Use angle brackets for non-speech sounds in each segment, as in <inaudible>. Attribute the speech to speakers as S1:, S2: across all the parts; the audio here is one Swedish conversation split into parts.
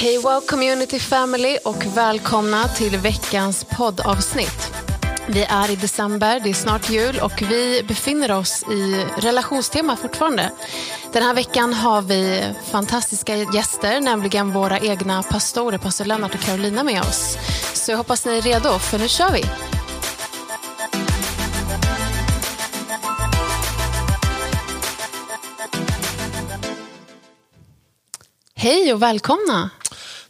S1: Hej Wow Community Family och välkomna till veckans poddavsnitt. Vi är i december, det är snart jul och vi befinner oss i relationstema fortfarande. Den här veckan har vi fantastiska gäster, nämligen våra egna pastorer, pastor Lennart och Carolina med oss. Så jag hoppas ni är redo, för nu kör vi! Hej och välkomna!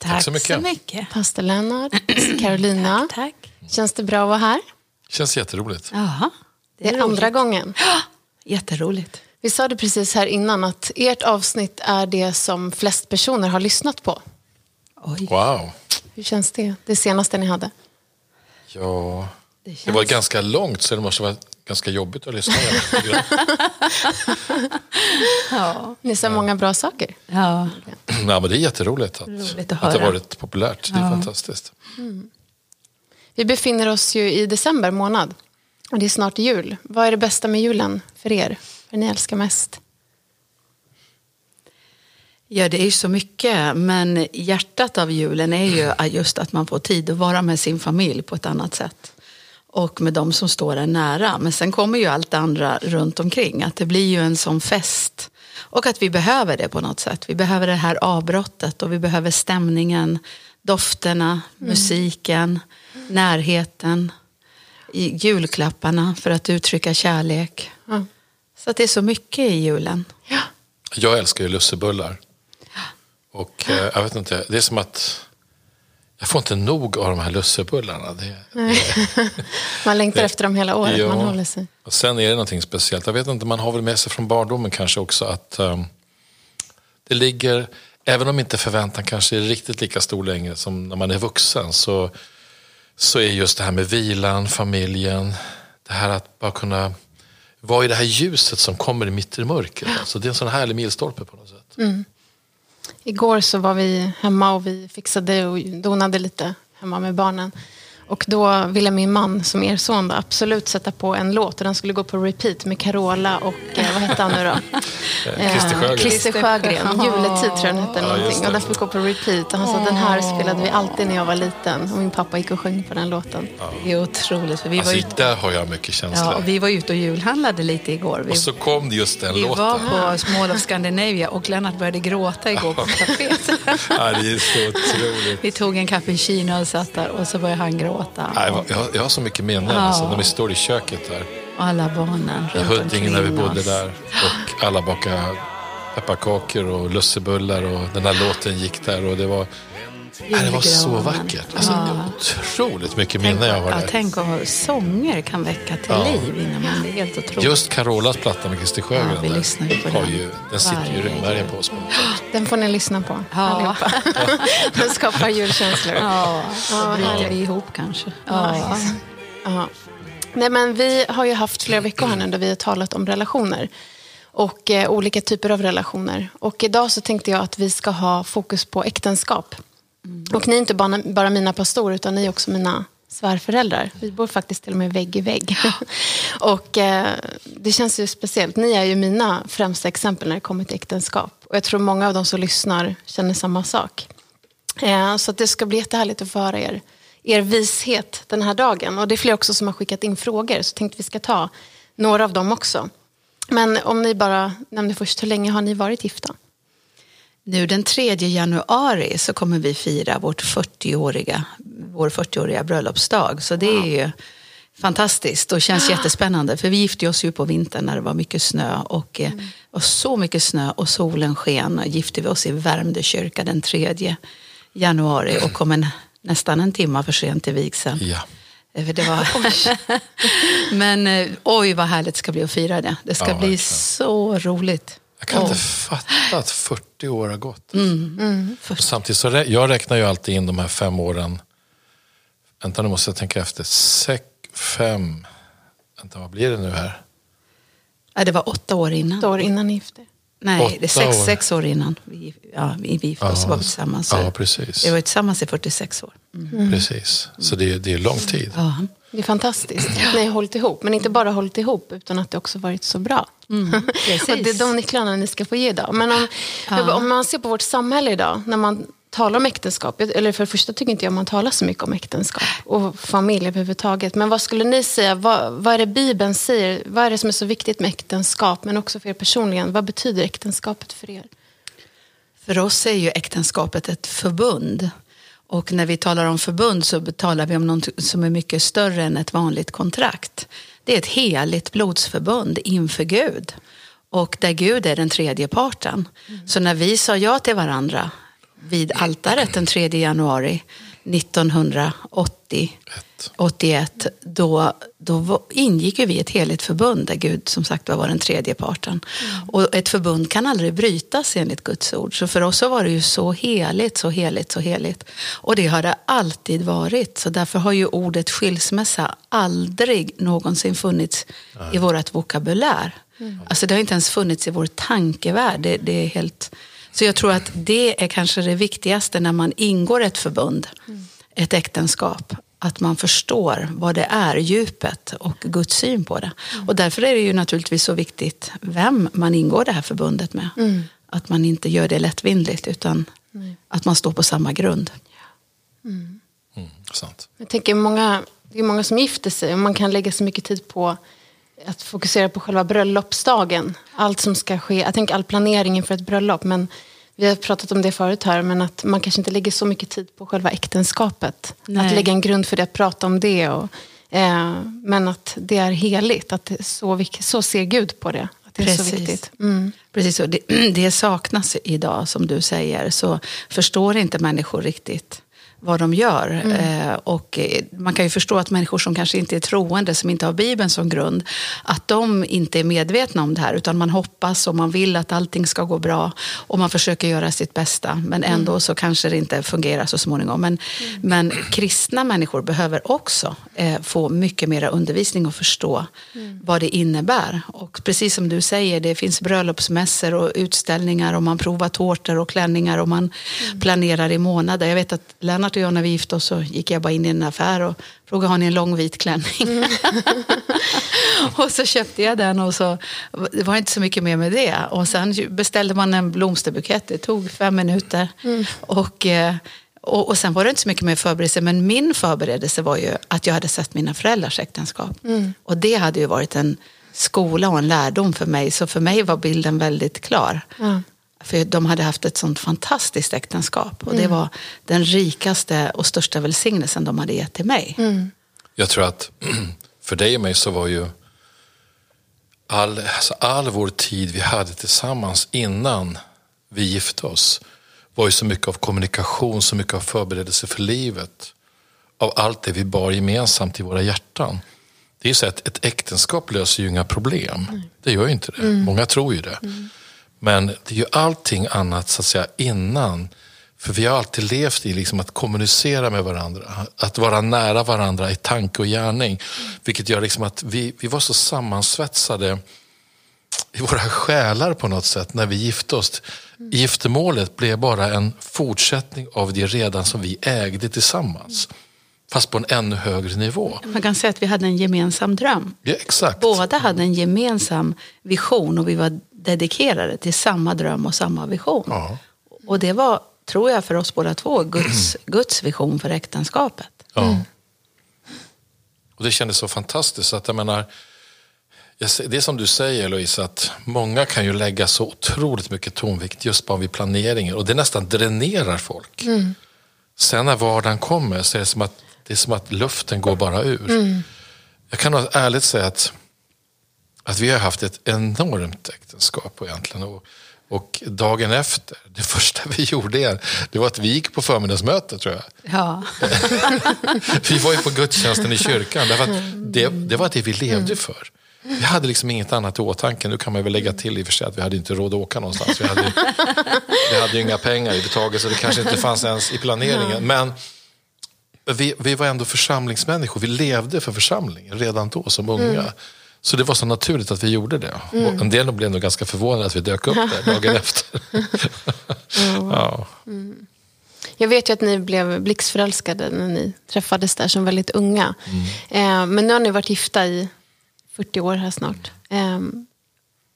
S2: Tack så mycket.
S3: mycket.
S1: Pastor Lennart, Carolina.
S3: Tack.
S1: Känns det bra att vara här?
S2: Känns jätteroligt.
S3: Jaha,
S1: Det är andra gången.
S3: Jätteroligt.
S1: Vi sa det precis här innan att ert avsnitt är det som flest personer har lyssnat på.
S3: Oj,
S2: Wow.
S1: Hur känns det? Det senaste ni hade?
S2: Ja,
S3: det känns...
S2: det var ganska långt så det måste vara ganska jobbigt att lyssna på. <laughs>
S3: Ja.
S1: Ni sa många bra saker.
S3: ja.
S2: Nej, men det är jätteroligt att,
S3: Roligt att
S2: att det har varit populärt. Det är fantastiskt.
S1: Vi befinner oss ju i december månad och det är snart jul. Vad är det bästa med julen för er? Vad ni älskar mest?
S3: ja, det är ju så mycket. Men hjärtat av julen är ju just att man får tid att vara med sin familj på ett annat sätt. Och med de som står en nära. Men sen kommer ju allt det andra runt omkring. Att det blir ju en sån fest. Och att vi behöver det på något sätt. Vi behöver det här avbrottet och vi behöver stämningen, dofterna, musiken, närheten, i julklapparna för att uttrycka kärlek.
S1: Ja.
S3: Så att det är så mycket i julen.
S1: Ja.
S2: Jag älskar ju lussebullar. Och eh, jag vet inte, det är som att jag får inte nog av de här lussebullarna. Det, <laughs>
S1: Man längtar
S2: Det-
S1: efter dem hela året,
S2: Ja.
S1: man håller sig.
S2: Och sen är det någonting speciellt. Jag vet inte, man har väl med sig från barndomen kanske också att ehm, det ligger, även om inte förväntan kanske är riktigt lika stor längre som när man är vuxen, så, så är just det här med vilan, familjen, det här att bara kunna vara i det här ljuset som kommer i mitt i mörkret. Alltså det är en sån härlig milstolpe på något sätt.
S1: Igår så var vi hemma och vi fixade och donade lite hemma med barnen. Och då ville min man, som er son, då, absolut sätta på en låt. Och den skulle gå på repeat med Carola och, eh, vad hette han nu då? <laughs>
S2: Eh, Christer Sjögren.
S1: Christer Sjögren.
S3: Ja.
S1: Juletid tror jag den hette.
S2: Ja,
S1: någonting. och den fick gå på repeat. Och han sa den här spelade vi alltid när jag var liten. Och min pappa gick och sjöng på den låten.
S3: Det är otroligt. För vi,
S2: Alltså
S3: var ute,
S2: där har jag mycket känslor.
S3: ja, och vi var ute och julhandlade lite igår. Vi,
S2: Och så kom det just den
S3: vi
S2: låten.
S3: var på Small of Scandinavia och Lennart började gråta igår på kaféet. <laughs>
S2: Ja, det är så otroligt.
S3: Vi tog en cappuccino och satt där och så började han gråta.
S2: Nej, jag, har, jag har så mycket minnen
S3: Ja.
S2: alltså, när vi står i köket där.
S3: Och alla barnen
S2: I Huddinge när vi bodde
S3: oss.
S2: där. Och alla bakade pepparkakor och lussebullar och den här låten gick där. Och det var, nej, det var så vackert. Alltså,
S3: Ja.
S2: Otroligt mycket minnen jag har
S3: ja,
S2: där.
S3: tänk vad sånger kan väcka till
S2: Ja.
S3: liv inom en. Det är helt otroligt.
S2: Just Carolas platta med Christer Sjögren
S3: Ja, vi lyssnar ju på
S2: har
S3: den.
S2: ju, den sitter ju i
S3: Varje
S2: ryggmärgen på oss. <gasps>
S1: Den får ni lyssna på
S3: Ja.
S1: allihopa. <laughs> Den skapar julkänslor.
S3: Ja,
S1: Ja,
S3: så bryter
S1: härligt.
S3: vi ihop kanske.
S1: Ja. Ja. Nej, men vi har ju haft flera veckor här nu där vi har talat om relationer och eh, olika typer av relationer. Och idag så tänkte jag att vi ska ha fokus på äktenskap. Mm. Och ni är inte bara, bara mina pastorer utan ni är också mina svärföräldrar. Vi bor faktiskt till och med vägg i vägg. <laughs> och eh, det känns ju speciellt. Ni är ju mina främsta exempel när det kommer till äktenskap. Och jag tror många av de som lyssnar känner samma sak. Eh, Så att det ska bli jättehärligt att få höra er, er vishet den här dagen. Och det är fler också som har skickat in frågor, så tänkte vi ska ta några av dem också. Men om ni bara nämner först, hur länge har ni varit gifta?
S3: Nu den 3 januari så kommer vi fira vårt 40-åriga, vår 40-åriga bröllopsdag. Så det är ju fantastiskt och känns <gasps> jättespännande. För vi gifte oss ju på vintern när det var mycket snö. Och eh, och så mycket snö och solen sken. Och gifte vi oss i Värmdö kyrka den 3 januari och kom en, nästan en timme för sent till vigseln.
S2: Ja.
S3: Eh, Det var... <laughs> <laughs> Men eh, oj vad härligt det ska bli att fira det. Det ska
S2: Ja,
S3: bli
S2: verkligen.
S3: så roligt.
S2: Jag kan inte fatta att 40 år har gått.
S3: Mm.
S2: Och Samtidigt så rä- jag räknar ju alltid in de här fem åren. Vänta nu måste jag tänka efter. Sex, fem, vänta vad blir det nu här?
S3: Ja, det var åtta år innan.
S1: Ett år innan ni gifte?
S3: Nej,
S2: Åtta
S3: det är sex,
S2: år.
S3: sex år innan vi, ja, vi gifte oss och var tillsammans.
S2: Ja, precis.
S3: Vi var tillsammans i 46 år. Mm.
S2: precis. Så det är, det är lång tid.
S3: Ja.
S1: Det är fantastiskt att ni har hållit ihop. Men inte bara hållit ihop, utan att det också varit så bra.
S3: Precis. <laughs>
S1: och det är de nycklarna ni ska få ge idag. Men om,
S3: Ja.
S1: om man ser på vårt samhälle idag, när man talar om äktenskap, eller för det första tycker inte jag man talar så mycket om äktenskap och familj överhuvudtaget. Men vad skulle ni säga, vad, vad är det Bibeln säger? Vad är det som är så viktigt med äktenskap, men också för er personligen? Vad betyder äktenskapet för er?
S3: För oss är ju äktenskapet ett förbund. Och när vi talar om förbund så talar vi om något som är mycket större än ett vanligt kontrakt. Det är ett heligt blodsförbund inför Gud. Och där Gud är den tredje parten. Mm. Så när vi sa ja till varandra vid altaret den 3 januari 1980, 81, då, då ingick vi i ett heligt förbund där Gud som sagt var den tredje parten. Mm. Och ett förbund kan aldrig brytas enligt Guds ord. Så för oss så var det ju så heligt, så heligt, så heligt. Och det har det alltid varit. Så därför har ju ordet skilsmässa aldrig någonsin funnits mm. i vårt vokabulär. Mm. Alltså det har inte ens funnits i vår tankevärld. Det, det, är helt... Så jag tror att det är kanske det viktigaste när man ingår ett förbund, mm. ett äktenskap. Att man förstår vad det är, djupet och Guds syn på det. Mm. Och därför är det ju naturligtvis så viktigt vem man ingår det här förbundet med. Mm. Att man inte gör det lättvindigt utan att man står på samma grund.
S2: Mm. Mm, sant.
S1: Jag tänker många, det är många som gifter sig och man kan lägga så mycket tid på att fokusera på själva bröllopsdagen. Allt som ska ske. Jag tänker all planering inför ett bröllop. Men vi har pratat om det förut här. Men att man kanske inte lägger så mycket tid på själva äktenskapet. Nej. Att lägga en grund för det, att prata om det. Och, eh, men att det är heligt. Att så, så ser Gud på det. Att det Precis. är så viktigt. Mm.
S3: Precis så. Det, <clears throat> det saknas idag, som du säger. Så förstår inte människor riktigt vad de gör. Mm. Eh, och eh, man kan ju förstå att människor som kanske inte är troende, som inte har Bibeln som grund, att de inte är medvetna om det här, utan man hoppas och man vill att allting ska gå bra och man försöker göra sitt bästa, men ändå mm. så kanske det inte fungerar så småningom. Men, mm. men kristna människor behöver också eh, få mycket mer undervisning och förstå mm. vad det innebär. Och precis som du säger, det finns bröllopsmässor och utställningar och man provar tårtor och klänningar och man mm. planerar i månader. Jag vet att Lennart Lennart och jag när vi gifte oss så gick jag bara in i en affär och frågade har ni en lång vit klänning. Mm. <laughs> och så köpte jag den och så det var inte så mycket mer med det. Och sen beställde man en blomsterbukett, det tog fem minuter. Mm. Och, eh, och, och sen var det inte så mycket mer förberedelse, men min förberedelse var ju att jag hade sett mina föräldrars äktenskap. Mm. Och det hade ju varit en skola och en lärdom för mig, så för mig var bilden väldigt klar. Mm. För de hade haft ett sånt fantastiskt äktenskap. Och det mm. var den rikaste och största välsignelsen de hade gett till mig. Mm.
S2: Jag tror att <clears throat> för dig och mig så var ju all, alltså all vår tid vi hade tillsammans innan vi gifte oss var ju så mycket av kommunikation, så mycket av förberedelse för livet. Av allt det vi bar gemensamt i våra hjärtan. Det är så att ett äktenskap löser ju inga problem. Mm. Det gör ju inte det. Mm. Många tror ju det. Mm. Men det är ju allting annat så att säga innan. För vi har alltid levt i liksom att kommunicera med varandra. Att vara nära varandra i tanke och gärning. Vilket gör liksom att vi, vi var så sammansvetsade i våra själar på något sätt när vi gifte oss. Giftermålet blev bara en fortsättning av det redan som vi ägde tillsammans. Mm. Fast på en ännu högre nivå.
S3: Man kan säga att vi hade en gemensam dröm.
S2: Ja, exakt.
S3: Båda hade en gemensam vision och vi var dedikerade till samma dröm och samma vision. Ja. Och det var, tror jag, för oss båda två Guds, <clears throat> Guds vision för äktenskapet. Ja. Mm.
S2: Och det kändes så fantastiskt. att jag menar, det är som du säger Louise, att många kan ju lägga så otroligt mycket tonvikt just bara vid planeringen och det nästan dränerar folk. Mm. Sen när vardagen kommer så är det som att, det är som att luften går bara ur. Mm. Jag kan ärligt säga att att vi har haft ett enormt äktenskap egentligen. Och, och dagen efter, det första vi gjorde det var att vi gick på förmiddagsmöte tror jag.
S3: Ja. <laughs>
S2: vi var ju på gudstjänsten i kyrkan. Därför det, det var det vi levde för. Vi hade liksom inget annat i åtanke. Nu kan man väl lägga till i och för sig att vi hade inte råd att åka någonstans. Vi hade, vi hade ju inga pengar överhuvudtaget så det kanske inte fanns ens i planeringen. Men vi, vi var ändå församlingsmänniskor. Vi levde för församlingen redan då som unga. Så det var så naturligt att vi gjorde det. Mm. En del blev nog ganska förvånade att vi dök upp där dagen <laughs> efter.
S1: mm. ja. Mm. Jag vet ju att ni blev blixtförälskade när ni träffades där som väldigt unga. Mm. Eh, men nu har ni varit gifta i 40 år här snart. Eh,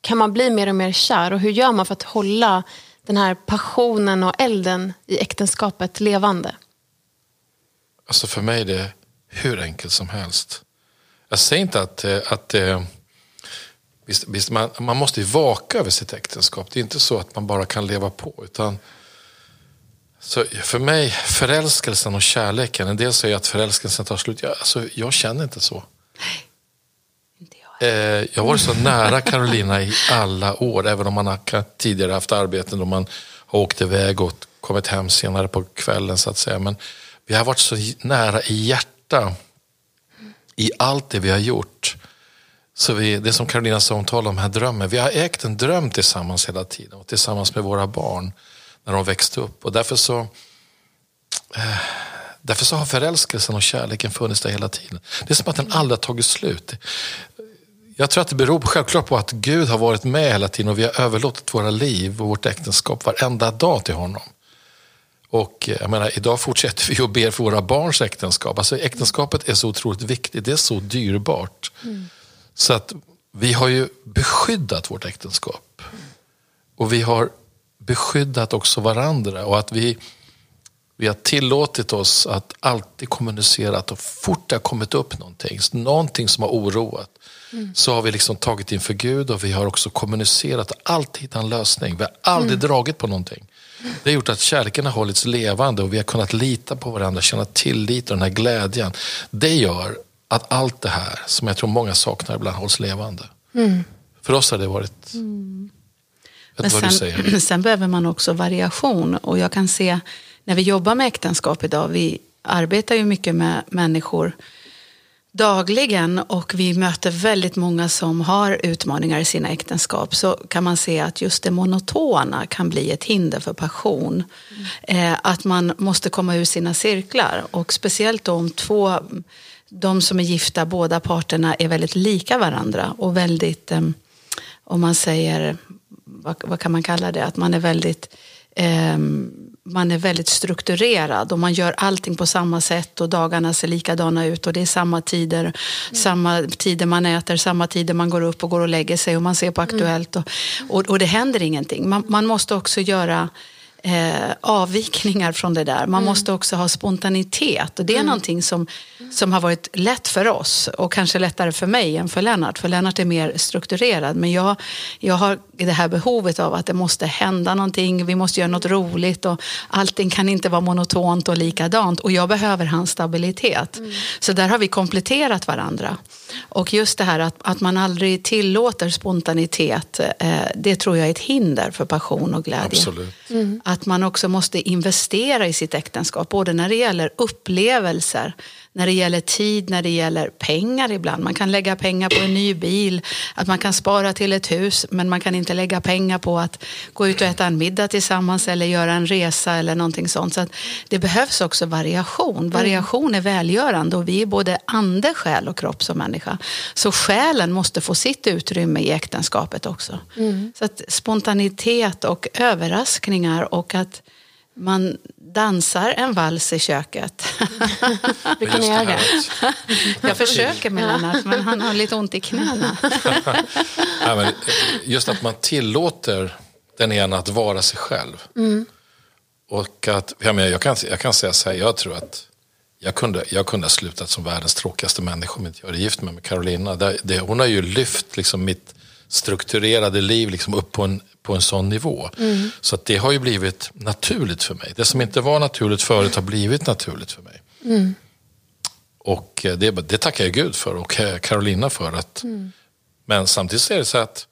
S1: kan man bli mer och mer kär? Och hur gör man för att hålla den här passionen och elden i äktenskapet levande?
S2: Alltså för mig är det hur enkelt som helst. Jag säger inte att, eh, att eh, visst, visst, man, man måste vaka över sitt äktenskap. Det är inte så att man bara kan leva på. Utan, så för mig, förälskelsen och kärleken, en del säger att förälskelsen tar slut. Jag, alltså, jag känner inte så.
S3: Nej, inte jag.
S2: Eh, jag har varit så nära Carolina i alla år, även om man har tidigare haft arbeten då man har åkt iväg och kommit hem senare på kvällen så att säga. Men vi har varit så nära i hjärta i allt det vi har gjort. Så vi, det som Carolina sa, hon talade om här drömmen. Vi har ägt en dröm tillsammans hela tiden och tillsammans med våra barn när de växte upp. Och därför så, eh, därför så har förälskelsen och kärleken funnits där hela tiden. Det är som att den aldrig har tagit slut. Jag tror att det beror självklart på att Gud har varit med hela tiden och vi har överlåtit våra liv och vårt äktenskap varenda dag till honom. Och eh, jag menar, idag fortsätter vi att be för våra barns äktenskap. Alltså, äktenskapet är så otroligt viktigt, det är så dyrbart. Mm. Så att vi har ju beskyddat vårt äktenskap. Och vi har beskyddat också varandra. Och att vi, vi har tillåtit oss att alltid kommunicera att så fort det har kommit upp någonting, någonting som har oroat, mm. så har vi liksom tagit inför Gud och vi har också kommunicerat och alltid hittat en lösning. Vi har aldrig mm. dragit på någonting. Det har gjort att kärleken har hållits levande och vi har kunnat lita på varandra, känna tillit och den här glädjen. Det gör att allt det här, som jag tror många saknar ibland, hålls levande. Mm. För oss har det varit... Mm.
S3: Men sen, <clears throat> sen behöver man också variation. Och jag kan se, när vi jobbar med äktenskap idag, vi arbetar ju mycket med människor dagligen och vi möter väldigt många som har utmaningar i sina äktenskap så kan man se att just det monotona kan bli ett hinder för passion. Mm. Eh, att man måste komma ur sina cirklar och speciellt om två, de som är gifta, båda parterna är väldigt lika varandra och väldigt, eh, om man säger, vad, vad, kan man kalla det, att man är väldigt eh, man är väldigt strukturerad och man gör allting på samma sätt och dagarna ser likadana ut och det är samma tider, mm. samma tider man äter, samma tider man går upp och går och lägger sig och man ser på mm. Aktuellt och, och, och det händer ingenting. Man, man måste också göra eh, avvikningar från det där. Man mm. måste också ha spontanitet och det är mm. någonting som, som har varit lätt för oss och kanske lättare för mig än för Lennart. För Lennart är mer strukturerad men jag, jag har det här behovet av att det måste hända någonting, vi måste göra något roligt och allting kan inte vara monotont och likadant och jag behöver hans stabilitet. Mm. Så där har vi kompletterat varandra. Och just det här att, att man aldrig tillåter spontanitet, eh, det tror jag är ett hinder för passion och glädje.
S2: Absolut. Mm
S3: att man också måste investera i sitt äktenskap, både när det gäller upplevelser, när det gäller tid, när det gäller pengar ibland. Man kan lägga pengar på en ny bil, att man kan spara till ett hus, men man kan inte lägga pengar på att gå ut och äta en middag tillsammans eller göra en resa eller någonting sånt. Så det behövs också variation. Mm. Variation är välgörande och vi är både ande, själ och kropp som människa. Så själen måste få sitt utrymme i äktenskapet också. Mm. Så att spontanitet och överraskningar och att man dansar en vals i köket.
S1: Du kan göra det.
S3: Jag försöker med Lennart, men han har lite ont i knäna. <laughs>
S2: ja, men just att man tillåter den ena att vara sig själv. Mm. Och att, jag, menar, jag, kan, jag kan säga så här, jag tror att jag kunde, jag kunde ha slutat som världens tråkigaste människa om inte jag hade gift mig med Carolina. Det, det, hon har ju lyft liksom mitt strukturerade liv liksom upp på en på en sån nivå. Mm. Så det har ju blivit naturligt för mig. Det som inte var naturligt förut har blivit naturligt för mig. Mm. Och eh, det, det tackar jag Gud för och Carolina för. Att, mm. Men samtidigt är det så att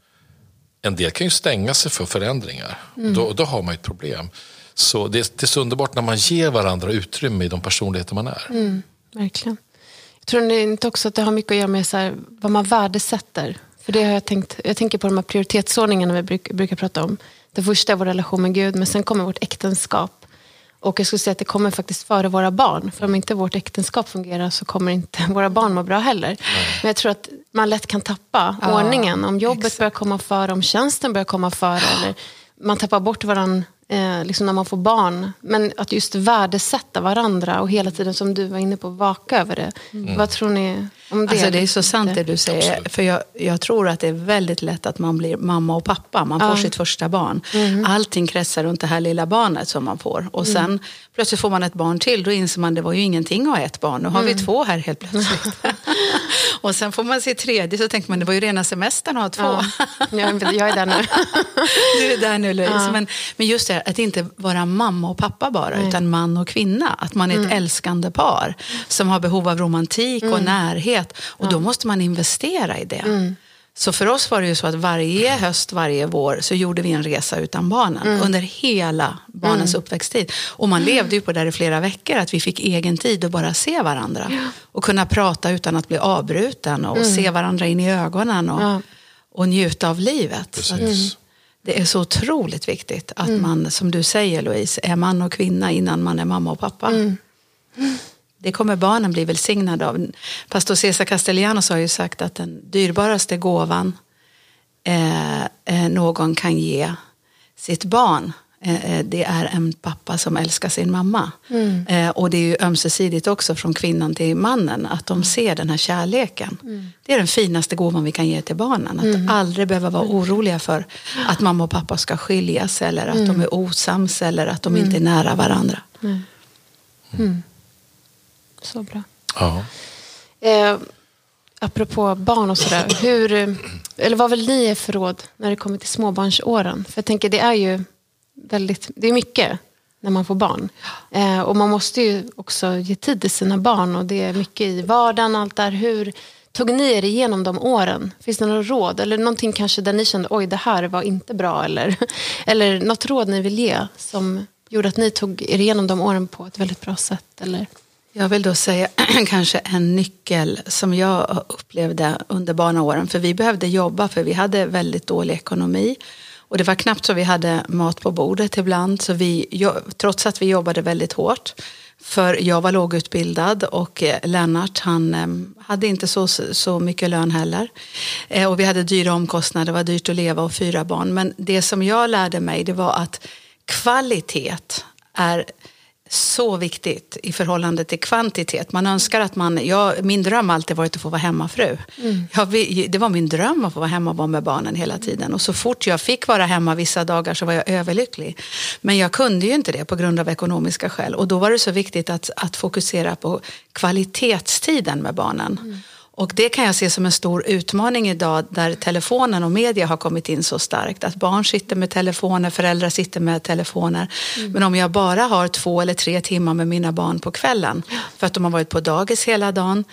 S2: en del kan ju stänga sig för förändringar. Mm. Då, då har man ett problem. Så det, det, är så underbart när man ger varandra utrymme i de personligheter man är.
S1: Mm, verkligen. Jag tror inte också att det har mycket att göra med så här, vad man värdesätter. För det har jag tänkt, jag tänker på de här prioritetsordningarna vi bruk, brukar prata om. Det första är vår relation med Gud, men sen kommer vårt äktenskap. Och jag skulle säga att det kommer faktiskt före våra barn. För om inte vårt äktenskap fungerar så kommer inte <laughs> våra barn må bra heller. Nej. Men jag tror att man lätt kan tappa ja, ordningen. Om jobbet exakt. börjar komma före, om tjänsten börjar komma före. Eller man tappar bort varandra eh, liksom när man får barn. Men att just värdesätta varandra och hela tiden, som du var inne på, vaka över det. Mm. Vad tror ni det.
S3: Alltså det är så sant det du säger.
S2: Absolut.
S3: För jag, jag tror att det är väldigt lätt att man blir mamma och pappa. Man får
S1: Ja.
S3: sitt första barn.
S1: Mm.
S3: Allting kretsar runt det här lilla barnet som man får. Och sen plötsligt får man ett barn till. Då inser man det var ju ingenting att ha ett barn. Nu har
S1: Mm.
S3: vi två här helt plötsligt. <laughs> och sen får man sitt tredje. Så tänker man det var ju rena semestern att ha två.
S1: Ja. Jag, är där nu. <laughs>
S3: Du är där nu Louise.
S1: Ja.
S3: Men, men just det att inte vara mamma och pappa bara.
S1: Mm.
S3: utan man och kvinna. Att man är ett älskande par som har behov av romantik och närhet. Och då måste man investera i det.
S1: Mm.
S3: Så för oss var det ju så att varje höst, varje vår så gjorde vi en resa utan barnen
S1: Mm.
S3: under hela barnens uppväxttid. Och man levde ju på det i flera veckor, att vi fick egen tid att bara se varandra. Och kunna prata utan att bli avbruten och se varandra in i ögonen och,
S1: Mm. Ja.
S3: och njuta av livet.
S2: Precis.
S3: det är så otroligt viktigt att man, som du säger Louise, är man och kvinna innan man är mamma och pappa. Det kommer barnen bli välsignade av. Pastor Cesar Castellanos har ju sagt att den dyrbaraste gåvan eh, eh, någon kan ge sitt barn eh, det är en pappa som älskar sin mamma. Eh, och det är ju ömsesidigt också från kvinnan till mannen, att de ser den här kärleken. Det är den finaste gåvan vi kan ge till barnen. Att aldrig behöva vara oroliga för att mamma och pappa ska skiljas eller att de är osams eller att de inte är nära varandra.
S1: Så bra.
S2: Ja.
S1: Eh, apropå barn och sådär. <coughs> Hur, eller vad vill ni ge för råd när det kommer till småbarnsåren? För jag tänker det är ju väldigt, det är mycket när man får barn. Eh, och man måste ju också ge tid till sina barn och det är mycket i vardagen allt där. Hur tog ni er igenom de åren? Finns det några råd? Eller någonting kanske där ni kände oj det här var inte bra eller, <laughs> eller något råd ni vill ge som gjorde att ni tog er igenom de åren på ett väldigt bra sätt? Eller?
S3: Jag vill då säga <clears throat> kanske en nyckel som jag upplevde under barnaåren. För vi behövde jobba för vi hade väldigt dålig ekonomi. Och det var knappt så vi hade mat på bordet ibland. Så vi, trots att vi jobbade väldigt hårt. För jag var lågutbildad och eh, Lennart han eh, hade inte så, så mycket lön heller. Eh, och vi hade dyra omkostnader, det var dyrt att leva och fyra barn. Men det som jag lärde mig det var att kvalitet är så viktigt i förhållande till kvantitet. Man önskar att man, jag, min dröm har alltid varit att få vara hemmafru. Jag, vi- det var min dröm att få vara hemma och vara med barnen hela tiden. Och så fort jag fick vara hemma vissa dagar så var jag överlycklig. Men jag kunde ju inte det på grund av ekonomiska skäl. Och då var det så viktigt att, att fokusera på kvalitetstiden med barnen. Och det kan jag se som en stor utmaning idag där telefonen och media har kommit in så starkt. Att barn sitter med telefoner, föräldrar sitter med telefoner. Men om jag bara har två eller tre timmar med mina barn på kvällen för att de har varit på dagis hela dagen,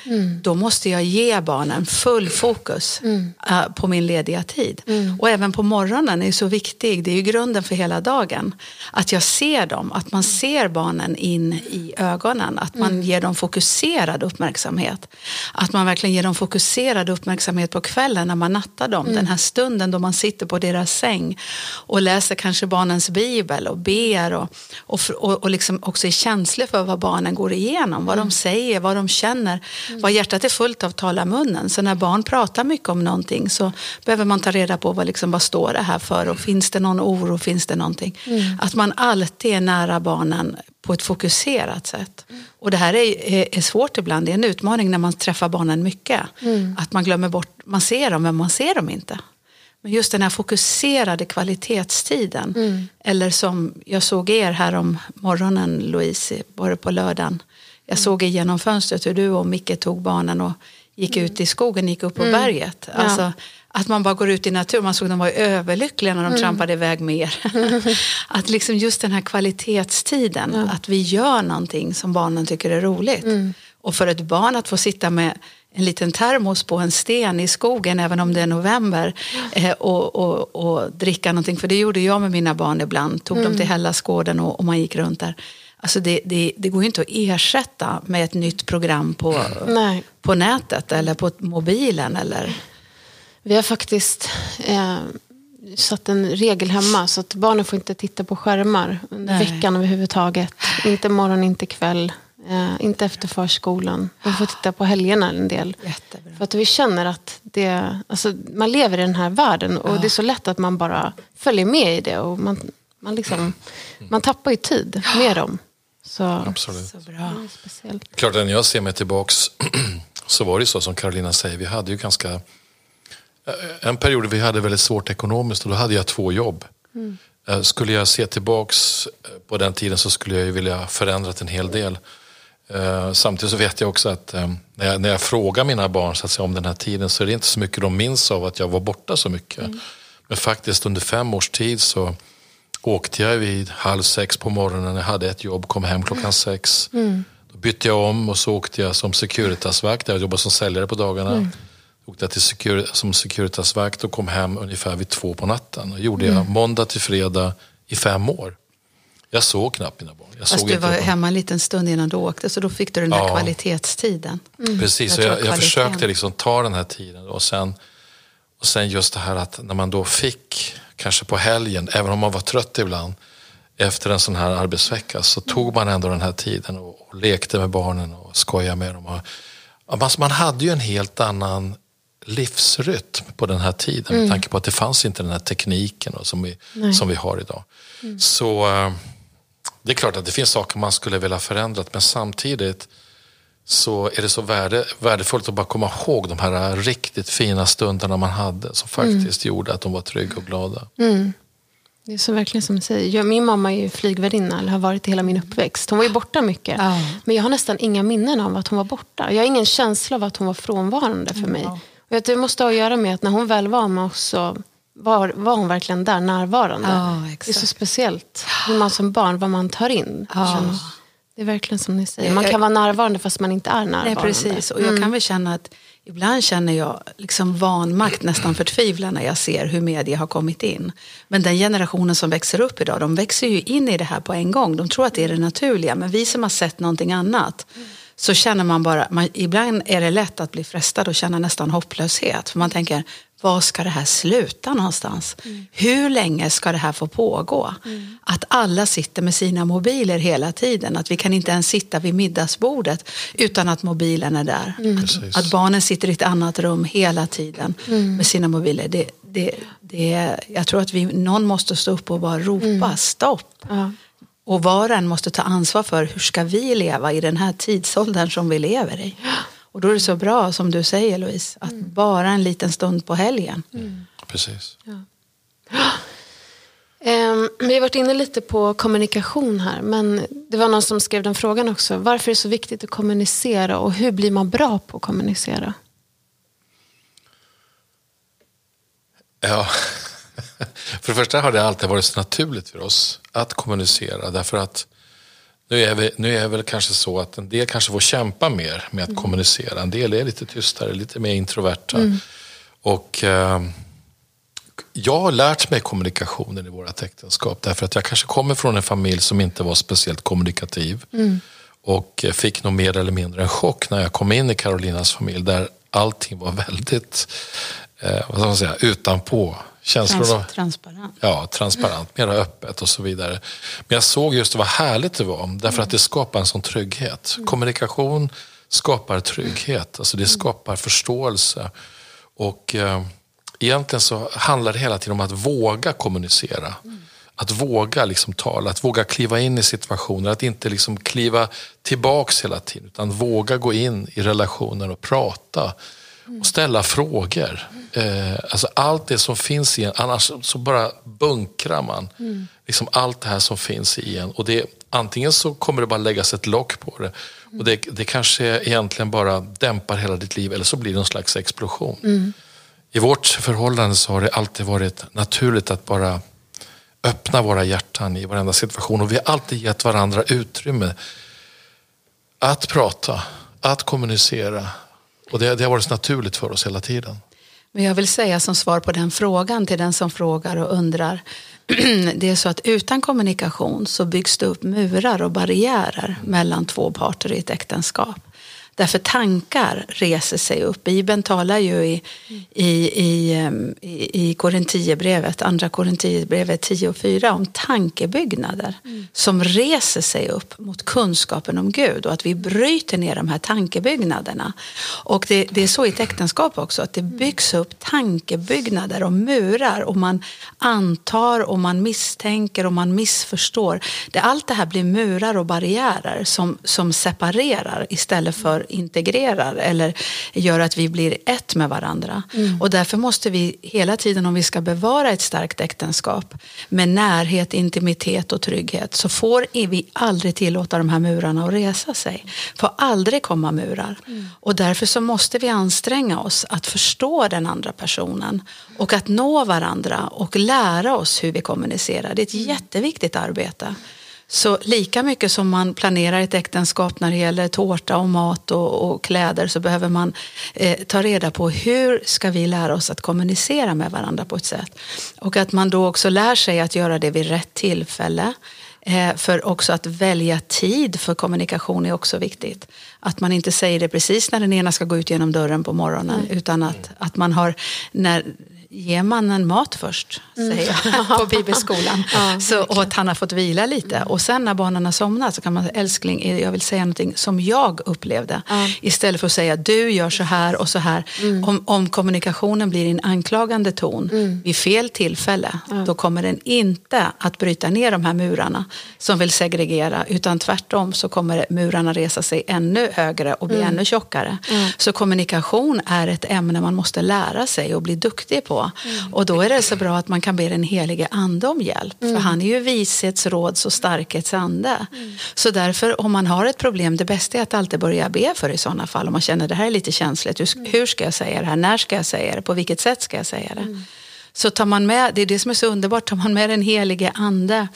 S3: då måste jag ge barnen full fokus eh, på min lediga tid. Och även på morgonen är så viktig, det är ju grunden för hela dagen. Att jag ser dem, att man ser barnen in i ögonen, att man ger dem fokuserad uppmärksamhet. Att man verkligen ger dem fokuserad uppmärksamhet på kvällen när man nattar dem. Den här stunden då man sitter på deras säng och läser kanske barnens bibel och ber och, och, och, och liksom också är känslig för vad barnen går igenom, vad de säger, vad de känner. Vad hjärtat är fullt av talar munnen. Så när barn pratar mycket om någonting så behöver man ta reda på vad, liksom, vad står det här för och finns det någon oro, finns det någonting. Att man alltid är nära barnen på ett fokuserat sätt. Och det här är, är, är svårt ibland, det är en utmaning när man träffar barnen mycket. Att man glömmer bort, man ser dem men man ser dem inte. Men just den här fokuserade kvalitetstiden. Eller som jag såg er här om morgonen Louise, var det på lördagen. Jag såg igenom fönstret hur du och Micke tog barnen och gick ut i skogen, gick upp på berget.
S1: Ja.
S3: Att man bara går ut i naturen. Man såg de var överlyckliga när de trampade iväg med er. <laughs> att liksom just den här kvalitetstiden, att vi gör någonting som barnen tycker är roligt. Och för ett barn att få sitta med en liten termos på en sten i skogen även om det är november eh, och, och, och dricka någonting. För det gjorde jag med mina barn ibland. Tog dem till Hellasgården och, och man gick runt där. Alltså det, det, det går ju inte att ersätta med ett nytt program på,
S1: Nej.
S3: på nätet eller på mobilen. Eller,
S1: Vi har faktiskt eh, satt en regel hemma så att barnen får inte titta på skärmar under
S3: Nej.
S1: veckan överhuvudtaget. Inte morgon, inte kväll, eh, inte efter förskolan. De får titta på helgerna en del.
S3: Jättebra.
S1: För att vi känner att det, alltså, man lever i den här världen och det är så lätt att man bara följer med i det. Och man, man, liksom, man tappar ju tid med dem. Så
S2: Absolut.
S3: Så bra.
S1: speciellt.
S2: Klart när jag ser mig tillbaks <clears throat> så var det så som Carolina säger, vi hade ju ganska... En period vi hade väldigt svårt ekonomiskt och då hade jag två jobb. Eh, Skulle jag se tillbaks eh, på den tiden så skulle jag ju vilja förändrat en hel del. Eh, Samtidigt så vet jag också att när jag, när jag frågar mina barn så att säga, om den här tiden så är det inte så mycket de minns av att jag var borta så mycket. Men faktiskt under fem års tid så åkte jag vid halv sex på morgonen. Jag hade ett jobb, kom hem klockan sex. Då bytte jag om och så åkte jag som Securitasvakt. Jag jobbade som säljare på dagarna. Åkte jag till secur som Securitasvakt och kom hem ungefär vid två på natten. Och gjorde jag måndag till fredag i fem år. Jag såg knappt mina barn. Jag
S3: Fast
S2: såg
S3: du
S2: inte
S3: var hemma en liten stund innan du åkte så då fick du den där
S2: Ja.
S3: kvalitetstiden.
S2: Precis,
S3: Jag
S2: jag, jag, försökte liksom ta den här tiden och sen, och sen just det här att när man då fick, kanske på helgen, även om man var trött ibland, efter en sån här arbetsvecka så tog man ändå den här tiden och, och lekte med barnen och skojade med dem. Och, man, man hade ju en helt annan livsrytm på den här tiden med tanke på att det fanns inte den här tekniken och, som, vi, som vi har idag. Så eh, det är klart att det finns saker man skulle vilja förändra men samtidigt så är det så värde, värdefullt att bara komma ihåg de här riktigt fina stunderna man hade som faktiskt gjorde att de var trygga och glada.
S1: Det är så verkligen som du säger. Jag, min mamma är ju flygvärdinna, eller har varit hela min uppväxt. Hon var ju borta mycket.
S3: Ja.
S1: Men jag har nästan inga minnen av att hon var borta. Jag har ingen känsla av att hon var frånvarande för mig. Och jag tror det måste ha att göra med att när hon väl var med oss så var, var hon verkligen där närvarande.
S3: Ja,
S1: det är så speciellt hur man som barn, vad man tar in.
S3: Ja.
S1: Det är verkligen som ni säger. Man
S3: Jag-
S1: kan vara närvarande fast man inte är närvarande.
S3: Nej, precis. Och jag kan väl känna att ibland känner jag liksom vanmakt, nästan förtvivlan när jag ser hur media har kommit in. Men den generationen som växer upp idag, de växer ju in i det här på en gång. De tror att det är det naturliga. Men vi som har sett någonting annat, så känner man bara, man, ibland är det lätt att bli frestad och känna nästan hopplöshet. För man tänker, var ska det här sluta någonstans? Hur länge ska det här få pågå? Att alla sitter med sina mobiler hela tiden. Att vi kan inte ens sitta vid middagsbordet utan att mobilen är där.
S2: Precis.
S3: Att barnen sitter i ett annat rum hela tiden med sina mobiler. Det, det, det, jag tror att vi, någon måste stå upp och bara ropa stopp.
S1: Ja.
S3: Och var och en måste ta ansvar för hur ska vi leva i den här tidsåldern som vi lever i. Och då är det så bra som du säger Louise, att bara en liten stund på helgen.
S2: Precis.
S1: Ehm, vi har varit inne lite på kommunikation här. Men det var någon som skrev den frågan också. Varför är det så viktigt att kommunicera och hur blir man bra på att kommunicera?
S2: Ja. <laughs> För det första har det alltid varit så naturligt för oss att kommunicera. Därför att nu är, vi, nu är det väl kanske så att en del kanske får kämpa mer med att kommunicera. En del är lite tystare, lite mer introverta. Och eh, jag har lärt mig kommunikationen i våra äktenskap. Därför att jag kanske kommer från en familj som inte var speciellt kommunikativ. Och eh, fick nog mer eller mindre en chock när jag kom in i Carolinas familj. Där allting var väldigt, eh, vad ska man säga, utanpå. Känslorna,
S3: Trans, transparent.
S2: ja, transparent, mera öppet och så vidare. Men jag såg just vad härligt det var, därför att det skapar en sån trygghet. Kommunikation skapar trygghet, alltså det skapar förståelse. Och eh, egentligen så handlar det hela tiden om att våga kommunicera. Att våga liksom tala, att våga kliva in i situationer, att inte liksom kliva tillbaks hela tiden, utan våga gå in i relationer och prata och ställa frågor. Eh, alltså allt det som finns i en, annars så bara bunkrar man liksom allt det här som finns i en. Och det, antingen så kommer det bara läggas ett lock på det och det, det kanske egentligen bara dämpar hela ditt liv eller så blir det en slags explosion. I vårt förhållande så har det alltid varit naturligt att bara öppna våra hjärtan i varenda situation och vi har alltid gett varandra utrymme att prata, att kommunicera. Och det, det har varit så naturligt för oss hela tiden.
S3: Men jag vill säga som svar på den frågan till den som frågar och undrar. <clears throat> Det är så att utan kommunikation så byggs det upp murar och barriärer mellan två parter i ett äktenskap. Därför tankar reser sig upp. Bibeln talar ju i, i, i, i, i Korintierbrevet, andra Korintierbrevet 10 och 4 om tankebyggnader som reser sig upp mot kunskapen om Gud och att vi bryter ner de här tankebyggnaderna. Och det, det är så i ett äktenskap också, att det byggs upp tankebyggnader och murar och man antar och man misstänker och man missförstår. Det, allt det här blir murar och barriärer som, som separerar istället för integrerar eller gör att vi blir ett med varandra. Och därför måste vi hela tiden om vi ska bevara ett starkt äktenskap med närhet, intimitet och trygghet så får vi aldrig tillåta de här murarna att resa sig. får aldrig komma murar. Och därför så måste vi anstränga oss att förstå den andra personen och att nå varandra och lära oss hur vi kommunicerar. Det är ett jätteviktigt arbete. Så lika mycket som man planerar ett äktenskap när det gäller tårta och mat och, och kläder så behöver man eh, ta reda på hur ska vi lära oss att kommunicera med varandra på ett sätt. Och att man då också lär sig att göra det vid rätt tillfälle. Eh, för också att välja tid för kommunikation är också viktigt. Att man inte säger det precis när den ena ska gå ut genom dörren på morgonen mm. utan att, att man har när ge mannen mat först, mm. säger jag <laughs> på bibelskolan. ja, så, och att han har fått vila lite. Mm. Och sen när barnen har somnat så kan man säga, älskling, jag vill säga någonting som jag upplevde. Ja. Istället för att säga, du gör så här och så här. Mm. Om, om kommunikationen blir i en anklagande ton mm. vid fel tillfälle, ja. då kommer den inte att bryta ner de här murarna som vill segregera, utan tvärtom så kommer murarna resa sig ännu högre och bli mm. ännu tjockare. Så kommunikation är ett ämne man måste lära sig och bli duktig på Mm. Och då är det så bra att man kan be den helige ande om hjälp. Mm. För han är ju vishets, råds och starkhets ande. Mm. Så därför om man har ett problem, det bästa är att alltid börja be för i sådana fall. Om man känner det här är lite känsligt. Hur, mm. hur ska jag säga det här? När ska jag säga det? På vilket sätt ska jag säga det? Så tar man med, det är det som är så underbart, tar man med den helige ande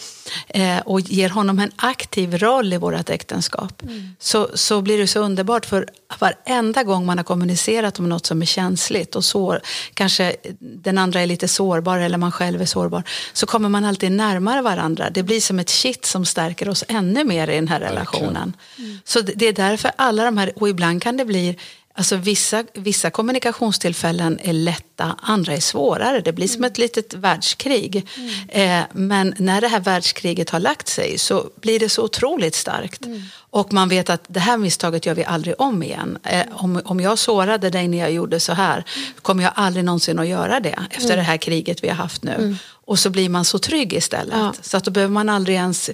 S3: eh, och ger honom en aktiv roll i vårt äktenskap mm. så, så blir det så underbart för varenda gång man har kommunicerat om något som är känsligt och sår, kanske den andra är lite sårbar eller man själv är sårbar, så kommer man alltid närmare varandra. Det blir som ett kitt som stärker oss ännu mer i den här relationen. Mm. Så det är därför alla de här, och ibland kan det bli Alltså vissa, vissa kommunikationstillfällen är lätta, andra är svårare. Det blir som mm. ett litet världskrig. Mm. Eh, men när det här världskriget har lagt sig så blir det så otroligt starkt. Mm. Och man vet att det här misstaget gör vi aldrig om igen. Eh, om, om jag sårade dig när jag gjorde så här kommer jag aldrig någonsin att göra det efter mm. det här kriget vi har haft nu. Och så blir man så trygg istället. Ja. Så att då behöver man aldrig ens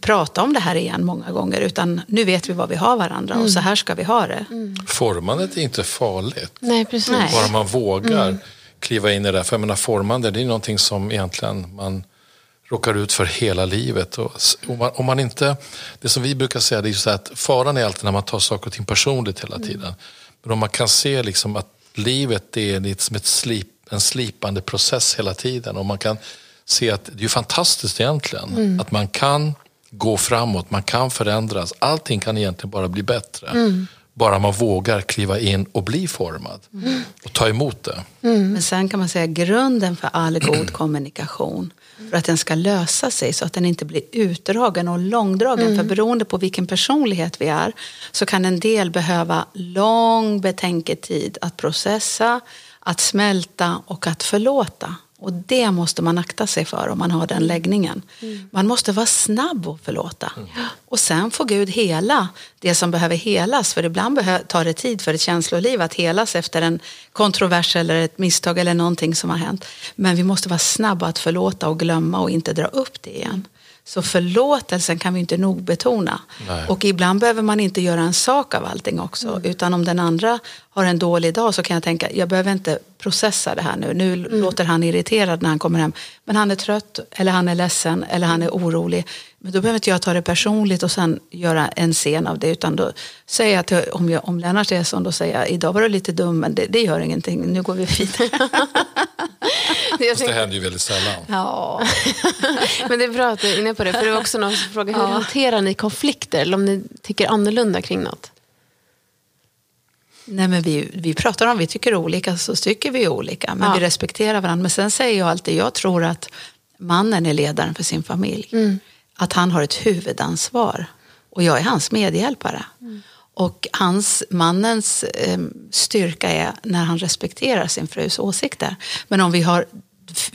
S3: prata om det här igen många gånger. Utan nu vet vi vad vi har varandra mm. och så här ska vi ha det.
S2: Mm. Formandet är inte farligt.
S1: Nej, precis.
S2: Bara man vågar mm. kliva in i det. För jag menar, formande det är någonting som egentligen man råkar ut för hela livet. Och om, man, om man inte, det som vi brukar säga det är så att faran är alltid när man tar saker och ting personligt hela tiden. Mm. Men om man kan se liksom att livet är liksom ett slip en slipande process hela tiden. Och man kan se att det är fantastiskt egentligen. Mm. Att man kan gå framåt, man kan förändras. Allting kan egentligen bara bli bättre. Mm. Bara man vågar kliva in och bli formad. Mm. Och ta emot det.
S3: Mm. Men sen kan man säga grunden för all god <clears throat> kommunikation för att den ska lösa sig så att den inte blir utdragen och långdragen. Mm. För beroende på vilken personlighet vi är så kan en del behöva lång betänketid att processa, att smälta och att förlåta. Och det måste man akta sig för om man har den läggningen. Mm. Man måste vara snabb att förlåta. Mm. Och sen får Gud hela det som behöver helas. För ibland tar det tid för ett känsloliv att helas efter en kontrovers eller ett misstag eller någonting som har hänt. Men vi måste vara snabba att förlåta och glömma och inte dra upp det igen. Så förlåtelsen kan vi inte nog betona. Nej. Och ibland behöver man inte göra en sak av allting också. Mm. Utan om den andra har en dålig dag så kan jag tänka, jag behöver inte processa det här nu. Nu mm. låter han irriterad när han kommer hem. Men han är trött, eller han är ledsen, eller han är orolig. Men då behöver inte jag ta det personligt och sen göra en scen av det. Utan då säger jag till, om, jag, om Lennart är sån, då säger jag, idag var du lite dum, men det, det gör ingenting, nu går vi vidare. <laughs>
S2: Fast det händer ju väldigt sällan.
S1: Ja. <laughs> men det är bra att du är inne på det, för det var också någon som frågade, hur ja. hanterar ni konflikter? Eller om ni tycker annorlunda kring något?
S3: Nej, men vi, vi pratar om vi tycker olika så tycker vi olika. Men ja. vi respekterar varandra. Men sen säger jag alltid, jag tror att mannen är ledaren för sin familj. Mm. Att han har ett huvudansvar. Och jag är hans medhjälpare. Mm. Och hans, mannens eh, styrka är när han respekterar sin frus åsikter. Men om vi har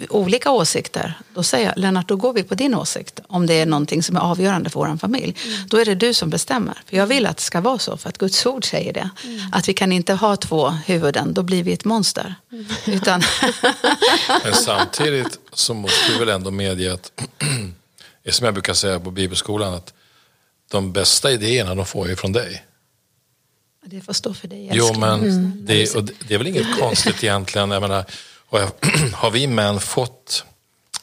S3: olika åsikter, då säger jag Lennart, då går vi på din åsikt. Om det är någonting som är avgörande för vår familj. Mm. Då är det du som bestämmer. För jag vill att det ska vara så, för att Guds ord säger det. Mm. Att vi kan inte ha två huvuden, då blir vi ett monster. Mm. Utan <laughs>
S2: Men samtidigt så måste vi väl ändå medge att, som jag brukar säga på bibelskolan, att de bästa idéerna de får ju från dig.
S3: Det får stå för dig,
S2: Jo, men
S1: Mm.
S2: det, det det är väl inget konstigt egentligen. Jag menar, har, jag, <clears throat> har vi män fått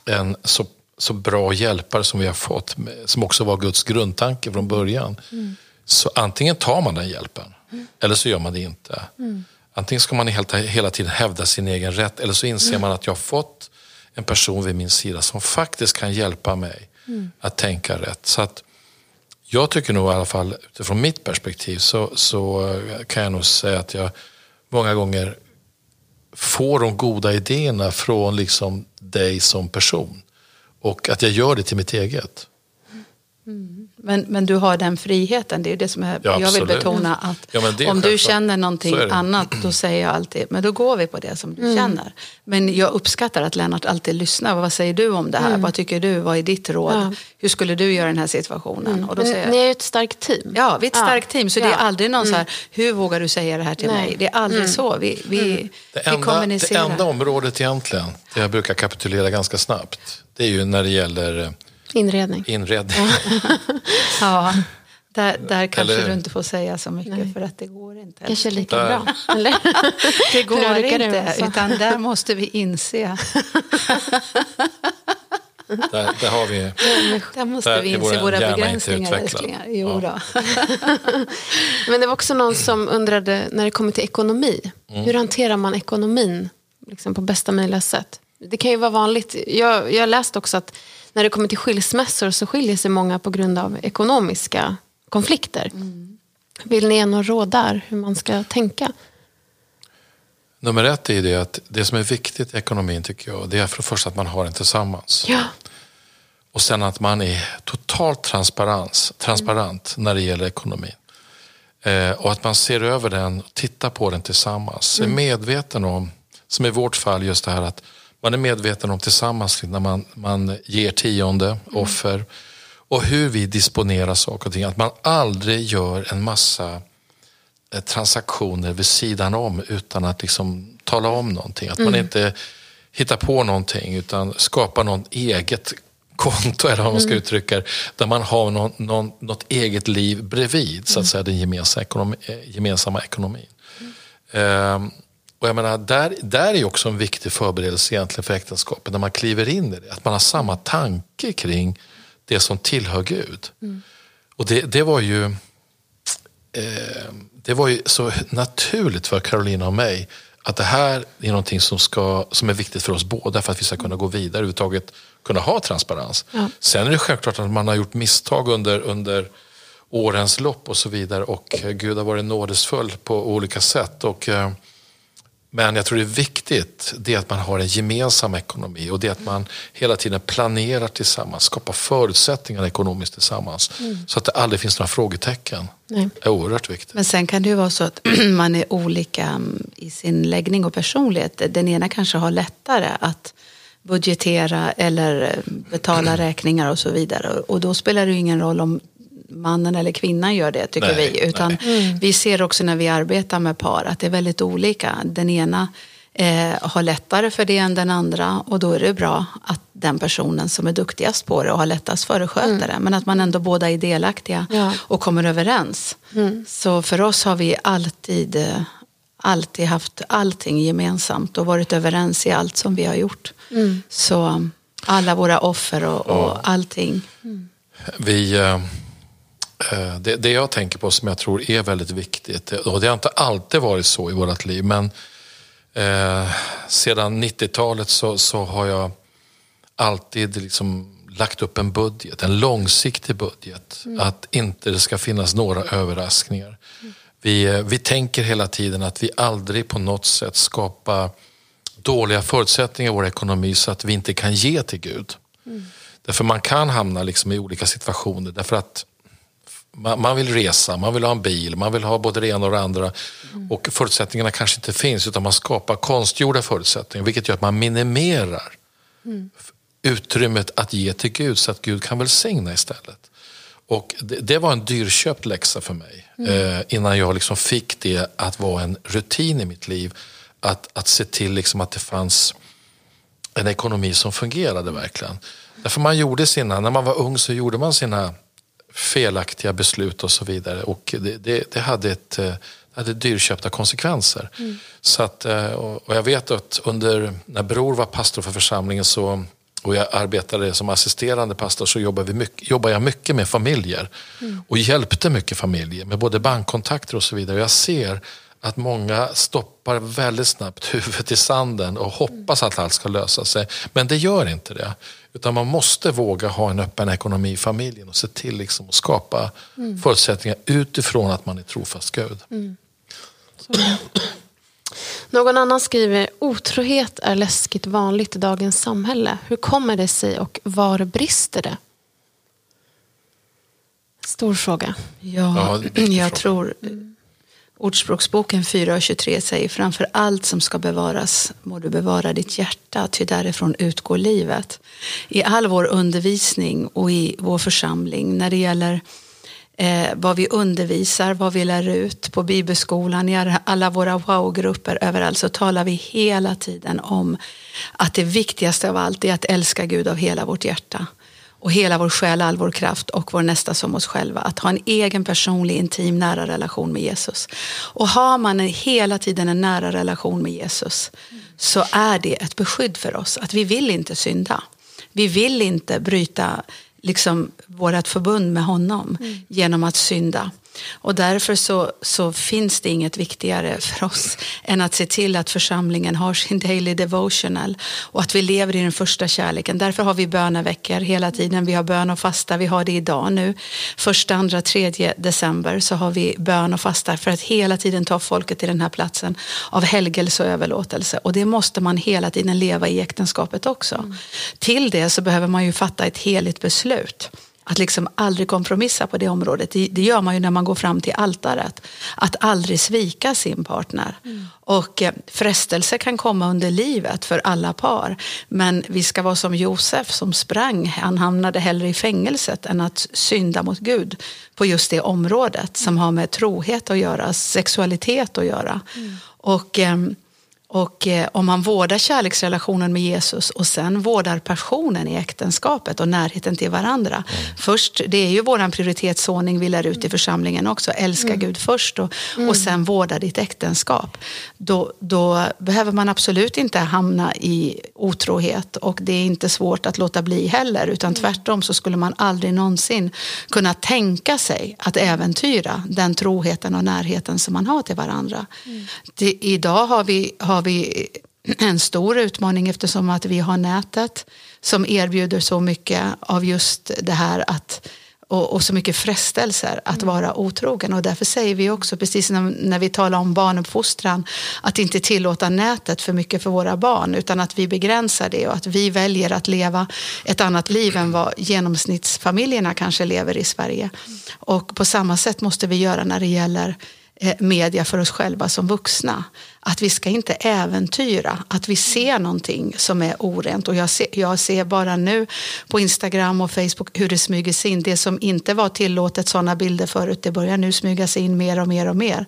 S2: en så, så bra hjälpare som vi har fått, som också var Guds grundtanke från början,
S1: Mm.
S2: så antingen tar man den hjälpen, eller så gör man det inte.
S1: Mm.
S2: Antingen ska man hela, hela tiden hävda sin egen rätt, eller så inser man att jag har fått en person vid min sida som faktiskt kan hjälpa mig Mm. att tänka rätt. Så att jag tycker nog i alla fall utifrån mitt perspektiv så, så kan jag nog säga att jag många gånger får de goda idéerna från liksom dig som person. Och att jag gör det till mitt eget. Mm.
S3: Men, men du har den friheten, det är ju det som är,
S2: Ja,
S3: jag vill betona att
S2: Ja, det
S3: om du
S2: självklart.
S3: känner någonting
S2: det.
S3: annat då säger jag alltid, men då går vi på det som du känner. Men jag uppskattar att Lennart alltid lyssnar, vad säger du om det här? Vad tycker du, vad är ditt råd?
S1: Ja.
S3: Hur skulle du göra den här situationen? Och då säger jag,
S1: Ni är ju ett starkt team.
S3: Ja, vi är ett
S1: Ja.
S3: starkt team. Så det är.
S1: Mm.
S3: aldrig någon så här, hur vågar du säga det här till
S1: Nej.
S3: mig? Det är aldrig så. Vi, vi,
S2: Det
S3: vi
S2: enda, det
S3: kommunicerar.
S2: enda området egentligen, där jag brukar kapitulera ganska snabbt, det är ju när det gäller eh,
S1: Inredning.
S2: inredning. <laughs>
S3: Ja, där, där kanske
S2: Eller-
S3: du inte får säga så mycket för att det går inte.
S1: Kanske lika
S2: Där.
S1: bra. <laughs> Eller?
S3: Det går inte,
S1: alltså.
S3: utan där måste vi inse. <laughs>
S2: Där, där har vi...
S3: Där måste
S2: Där
S3: vi inse
S2: vår
S3: våra begränsningar, älsklingar. Jo
S2: Ja.
S3: då.
S1: Men det var också någon som undrade när det kommer till ekonomi.
S2: Mm.
S1: Hur hanterar man ekonomin liksom, på bästa möjliga sätt? Det kan ju vara vanligt. Jag, jag har läst också att när det kommer till skilsmässor så skiljer sig många på grund av ekonomiska konflikter.
S2: Mm.
S1: Vill ni ge några råd där hur man ska tänka?
S2: Nummer ett är det att det som är viktigt i ekonomin tycker jag, det är för det första att man har den tillsammans.
S1: Ja,
S2: Och sen att man är totalt transparens, transparent när det gäller ekonomin. Eh, och att man ser över den och tittar på den tillsammans. Är medveten om, som i vårt fall, just det här att man är medveten om tillsammans när man, man ger tionde, offer och hur vi disponerar saker och ting. Att man aldrig gör en massa eh, transaktioner vid sidan om utan att liksom tala om någonting. Att man inte hittar på någonting utan skapar något eget konto eller vad man ska uttrycka det, där man har någon, någon, något eget liv bredvid så att säga den gemensamma, ekonomi, eh, gemensamma ekonomin. Ehm, och jag menar, där, där är också en viktig förberedelse egentligen för äktenskapet när man kliver in i det. Att man har samma tanke kring det som tillhör Gud. Och det, det var ju eh, det var ju så naturligt för Carolina och mig att det här är någonting som, ska, som är viktigt för oss båda för att vi ska kunna gå vidare överhuvudtaget kunna ha transparens.
S1: Ja.
S2: Sen är det självklart att man har gjort misstag under, under årens lopp och så vidare och Gud har varit nådesfull på olika sätt. Och, eh, men jag tror det är viktigt det är att man har en gemensam ekonomi och det är att man hela tiden planerar tillsammans, skapar förutsättningar ekonomiskt tillsammans så att det aldrig finns några frågetecken.
S1: Nej.
S2: Det är oerhört viktigt.
S3: Men sen kan det ju vara så att <clears throat> man är olika mm, i sin läggning och personlighet. Den ena kanske har lättare att budgetera eller eh, betala <clears throat> räkningar och så vidare. Och då spelar det ju ingen roll om mannen eller kvinnan gör det, tycker
S2: Nej,
S3: vi. Utan vi ser också när vi arbetar med par att det är väldigt olika. Den ena eh, har lättare för det än den andra och då är det bra att den personen som är duktigast på det och har lättast för det sköter det. Men att man ändå båda är delaktiga
S1: Ja.
S3: och kommer överens. Så för oss har vi alltid, eh, alltid haft allting gemensamt och varit överens i allt som vi har gjort. Så alla våra offer och, och allting.
S2: Vi, eh, eh, det, det jag tänker på som jag tror är väldigt viktigt, och det har inte alltid varit så i vårt liv, men eh, sedan 90-talet så, så har jag alltid liksom lagt upp en budget, en långsiktig budget. Att inte det ska finnas några överraskningar. Vi, eh, vi tänker hela tiden att vi aldrig på något sätt skapar dåliga förutsättningar i vår ekonomi så att vi inte kan ge till Gud. Därför man kan hamna liksom i olika situationer därför att man, man vill resa, man vill ha en bil, man vill ha både det ena och det andra. Och förutsättningarna kanske inte finns utan man skapar konstgjorda förutsättningar vilket gör att man minimerar utrymmet att ge till Gud så att Gud kan välsigna istället. Och det, det var en dyrköpt läxa för mig eh, innan jag liksom fick det att vara en rutin i mitt liv. Att, att se till liksom att det fanns en ekonomi som fungerade verkligen. Därför man gjorde sina, när man var ung så gjorde man sina felaktiga beslut och så vidare. Och det, det, det, hade, ett, eh, det hade dyrköpta konsekvenser. Så att, eh, och jag vet att under, när Bror var pastor för församlingen så och jag arbetade som assisterande pastor så jobbade, vi mycket, jobbade jag mycket med familjer. Mm. Och hjälpte mycket familjer med både bankkontakter och så vidare. Jag ser att många stoppar väldigt snabbt huvudet i sanden och hoppas att allt ska lösa sig. Men det gör inte det. Utan man måste våga ha en öppen ekonomi i familjen och se till liksom att skapa mm. förutsättningar utifrån att man är trofast Gud. Mm.
S1: Någon annan skriver, otrohet är läskigt vanligt i dagens samhälle. Hur kommer det sig och var brister det? Stor fråga.
S3: Ja, ja jag tror Ordspråksboken 4.23 säger framför allt som ska bevaras må du bevara ditt hjärta, ty därifrån utgår livet. I all vår undervisning och i vår församling när det gäller eh, vad vi undervisar, vad vi lär ut på bibelskolan, i alla våra wow-grupper, överallt så talar vi hela tiden om att det viktigaste av allt är att älska Gud av hela vårt hjärta och hela vår själ, all vår kraft och vår nästa som oss själva. Att ha en egen personlig, intim, nära relation med Jesus. Och har man en, hela tiden en nära relation med Jesus så är det ett beskydd för oss. Att vi vill inte synda. Vi vill inte bryta liksom, vårt förbund med honom mm. genom att synda. Och därför så, så, finns det inget viktigare för oss än att se till att församlingen har sin daily devotional och att vi lever i den första kärleken. Därför har vi böneveckor hela tiden. Vi har bön och fasta. Vi har det idag nu. Första, andra, tredje december så har vi bön och fasta för att hela tiden ta folket till den här platsen av helgelse och överlåtelse. Och det måste man hela tiden leva i äktenskapet också. Mm. Till det så behöver man ju fatta ett heligt beslut att liksom aldrig kompromissa på det området. Det, det, gör man ju när man går fram till altaret. Att aldrig svika sin partner. Mm. Och eh, frestelse kan komma under livet för alla par. Men vi ska vara som Josef som sprang. Han hamnade hellre i fängelset än att synda mot Gud på just det området som har med trohet att göra, sexualitet att göra. Mm. Och... Eh, och eh, om man vårdar kärleksrelationen med Jesus och sen vårdar passionen i äktenskapet och närheten till varandra. Mm. Först, det är ju vår prioritetsordning vi lär ut i församlingen också. Älska mm. Gud först och, mm. och sen vårda ditt äktenskap. Då, då behöver man absolut inte hamna i otrohet och det är inte svårt att låta bli heller. Utan mm. tvärtom så skulle man aldrig någonsin kunna tänka sig att äventyra den troheten och närheten som man har till varandra. Mm. Det, idag har vi, har har vi en stor utmaning eftersom att vi har nätet som erbjuder så mycket av just det här att och, och så mycket frestelser att mm. vara otrogen. Och därför säger vi också, precis när, när vi talar om barnuppfostran, att inte tillåta nätet för mycket för våra barn, utan att vi begränsar det och att vi väljer att leva ett annat liv än vad genomsnittsfamiljerna kanske lever i Sverige. Mm. Och på samma sätt måste vi göra när det gäller media för oss själva som vuxna. Att vi ska inte äventyra, att vi ser någonting som är orent. Och jag ser, jag ser bara nu på Instagram och Facebook hur det smyger sig in. Det som inte var tillåtet sådana bilder förut, det börjar nu smyga sig in mer och mer och mer.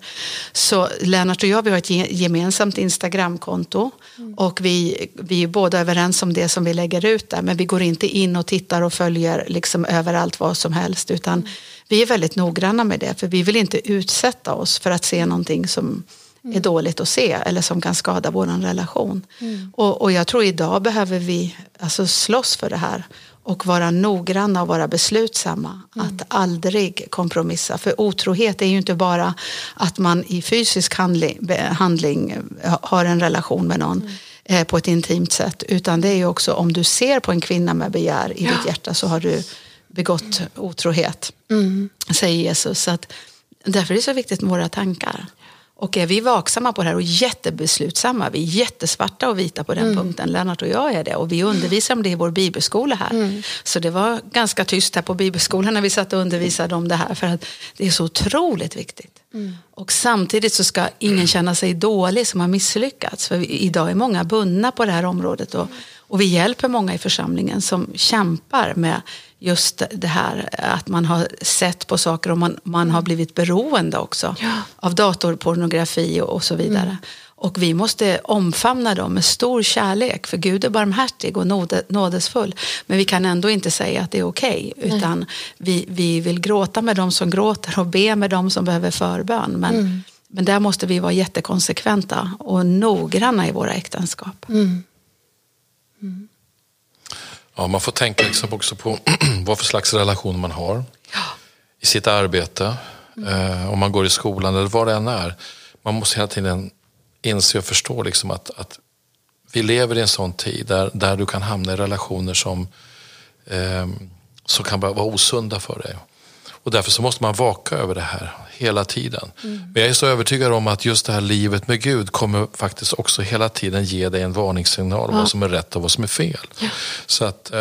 S3: Så Lennart och jag vi har ett gemensamt Instagramkonto mm. och vi, vi är båda överens om det som vi lägger ut där. Men vi går inte in och tittar och följer liksom överallt vad som helst utan mm vi är väldigt noggranna med det för vi vill inte utsätta oss för att se någonting som mm. är dåligt att se eller som kan skada vår relation. Mm. Och, och, jag tror idag behöver vi alltså slåss för det här och vara noggranna och vara beslutsamma. Mm. Att aldrig kompromissa. För otrohet är ju inte bara att man i fysisk handling, handling har en relation med någon. Mm eh, på ett intimt sätt. Utan det är ju också om du ser på en kvinna med begär i ja. ditt hjärta så har du begått otrohet, mm. säger Jesus. Så att, därför är det så viktigt med våra tankar. Och är vi vaksamma på det här och jättebeslutsamma, vi är jättesvarta och vita på den mm. punkten, Lennart och jag är det. Och vi undervisar om det i vår bibelskola här. Mm. Så det var ganska tyst här på bibelskolan när vi satt och undervisade om det här. För att det är så otroligt viktigt. Mm. Och samtidigt så ska ingen känna sig dålig som har misslyckats. För idag är många bundna på det här området. Och, och vi hjälper många i församlingen som kämpar med just det här att man har sett på saker och man, man har blivit beroende också ja. av datorpornografi och, och så vidare. Mm. Och vi måste omfamna dem med stor kärlek för Gud är barmhärtig och nådesfull. Men vi kan ändå inte säga att det är okej okay, utan vi, vi vill gråta med dem som gråter och be med dem som behöver förbön. Men mm Men där måste vi vara jättekonsekventa och noggranna i våra äktenskap. Mm.
S2: Mm. Ja, man får tänka liksom också på <clears throat> vad för slags relation man har ja. i sitt arbete, mm. om man går i skolan eller vad det än är. Man måste hela tiden inse och förstå liksom att, att vi lever i en sån tid där, där du kan hamna i relationer som, eh, som kan vara osunda för dig. Och därför så måste man vaka över det här hela tiden. Mm. Men jag är så övertygad om att just det här livet med Gud kommer faktiskt också hela tiden ge dig en varningssignal om ja. vad som är rätt och vad som är fel. Ja. Så att, eh,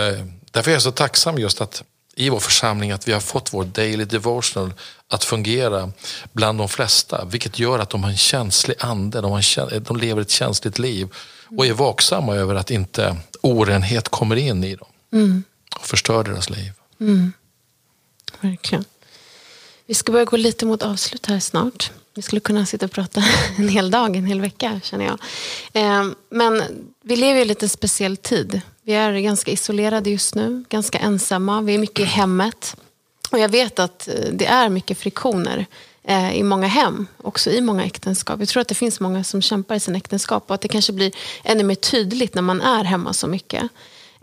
S2: därför är jag så tacksam just att i vår församling att vi har fått vår daily devotional att fungera bland de flesta. Vilket gör att de har en känslig ande, de, har, de lever ett känsligt liv och är vaksamma över att inte orenhet kommer in i dem mm. och förstör deras liv. Mm.
S1: Verkligen. Vi ska börja gå lite mot avslut här snart. Vi skulle kunna sitta och prata <laughs> en hel dag, en hel vecka känner jag. Ehm, men vi lever i en lite speciell tid. Vi är ganska isolerade just nu, ganska ensamma. Vi är mycket i hemmet. Och jag vet att eh, det är mycket friktioner eh, i många hem, också i många äktenskap. Jag tror att det finns många som kämpar i sin äktenskap och att det kanske blir ännu mer tydligt när man är hemma så mycket.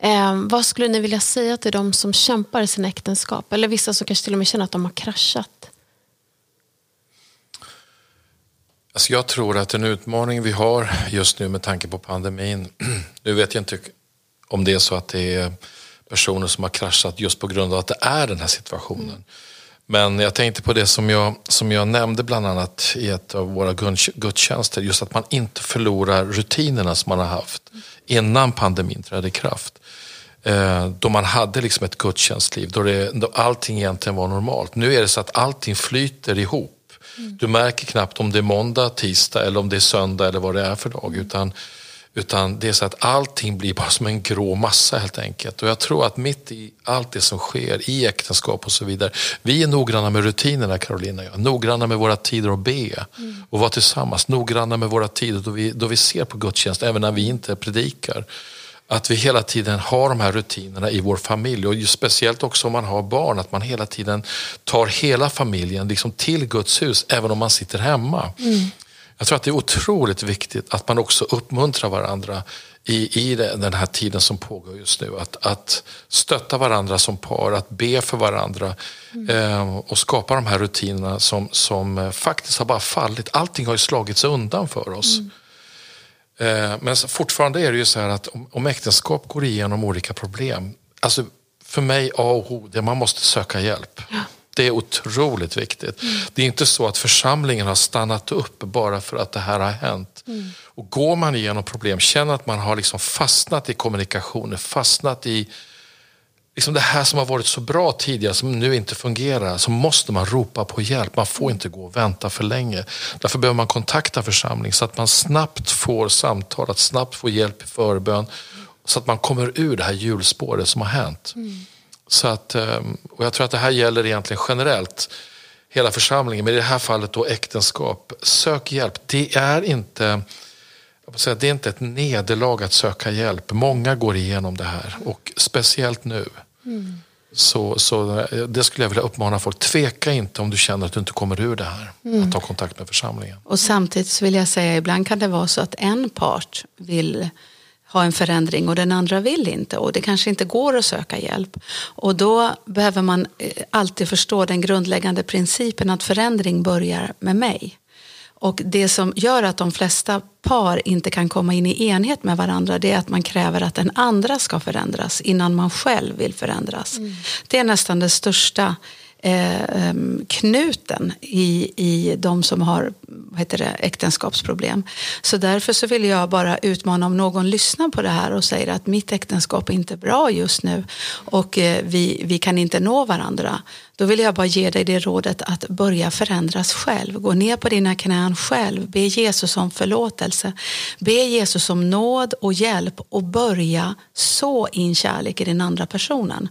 S1: Eh, vad skulle ni vilja säga till de som kämpar i sina äktenskap? Eller vissa som kanske till och med känner att de har kraschat?
S2: Alltså jag tror att en utmaning vi har just nu med tanke på pandemin, <clears throat> nu vet jag inte om det är så att det är personer som har kraschat just på grund av att det är den här situationen. Mm. Men jag tänkte på det som jag, som jag nämnde bland annat i ett av våra gudstjänster, just att man inte förlorar rutinerna som man har haft innan pandemin trädde i kraft. Eh, då man hade liksom ett gudstjänstliv, då, det, då allting egentligen var normalt. Nu är det så att allting flyter ihop. Mm. Du märker knappt om det är måndag, tisdag eller om det är söndag eller vad det är för dag. Utan utan det är så att allting blir bara som en grå massa helt enkelt. Och jag tror att mitt i allt det som sker i äktenskap och så vidare. Vi är noggranna med rutinerna Carolina och jag. Noggranna med våra tider att be mm. och vara tillsammans. Noggranna med våra tider då vi, då vi ser på gudstjänst, även när vi inte predikar. Att vi hela tiden har de här rutinerna i vår familj och speciellt också om man har barn, att man hela tiden tar hela familjen liksom till Guds hus även om man sitter hemma. Mm. Jag tror att det är otroligt viktigt att man också uppmuntrar varandra i, i den här tiden som pågår just nu. Att, att stötta varandra som par, att be för varandra mm. eh, och skapa de här rutinerna som, som eh, faktiskt har bara fallit. Allting har ju slagits undan för oss. Mm. Eh, men fortfarande är det ju så här att om, äktenskap går igenom olika problem, alltså för mig A och O, det man måste söka hjälp. Ja. Det är otroligt viktigt. Mm. Det är inte så att församlingen har stannat upp bara för att det här har hänt. Mm. Och går man igenom problem, känner att man har liksom fastnat i kommunikationen, fastnat i liksom det här som har varit så bra tidigare som nu inte fungerar, så måste man ropa på hjälp. Man får inte gå och vänta för länge. Därför behöver man kontakta församlingen så att man snabbt får samtal, att snabbt få hjälp i förbön. Så att man kommer ur det här hjulspåret som har hänt. Mm. Så att, ehm, och jag tror att det här gäller egentligen generellt hela församlingen, men i det här fallet då äktenskap. Sök hjälp. Det är inte, säga, det är inte ett nederlag att söka hjälp. Många går igenom det här och speciellt nu. Mm. Så, så det skulle jag vilja uppmana folk. Tveka inte om du känner att du inte kommer ur det här. Mm. Att ta kontakt med församlingen.
S3: Och samtidigt vill jag säga, ibland kan det vara så att en part vill ha en förändring och den andra vill inte och det kanske inte går att söka hjälp. Och då behöver man eh, alltid förstå den grundläggande principen att förändring börjar med mig. Och det som gör att de flesta par inte kan komma in i enhet med varandra det är att man kräver att den andra ska förändras innan man själv vill förändras. Mm. Det är nästan det största eh, knuten i, i de som har vad heter det, äktenskapsproblem. Så därför så vill jag bara utmana om någon lyssnar på det här och säger att mitt äktenskap är inte bra just nu och eh, vi, vi kan inte nå varandra. Då vill jag bara ge dig det rådet att börja förändras själv. Gå ner på dina knän själv. Be Jesus om förlåtelse. Be Jesus om nåd och hjälp och börja så in kärlek i den andra personen.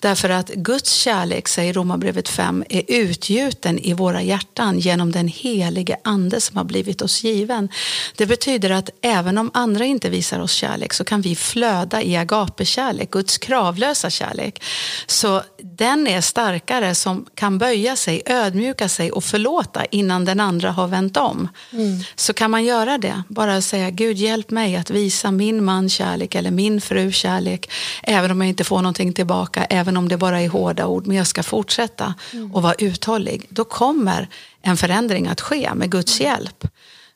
S3: Därför att Guds kärlek, säger Romarbrevet 5, är utgjuten i våra hjärtan genom den helige ande som har blivit oss given. Det betyder att även om andra inte visar oss kärlek så kan vi flöda i agapekärlek, Guds kravlösa kärlek. Så den är starkare som kan böja sig, ödmjuka sig och förlåta innan den andra har vänt om. Mm. Så kan man göra det, bara säga Gud hjälp mig att visa min man kärlek eller min fru kärlek, även om jag inte får någonting tillbaka, även om det bara är hårda ord, men jag ska fortsätta mm. och vara uthållig. Då kommer en förändring att ske med Guds mm. hjälp.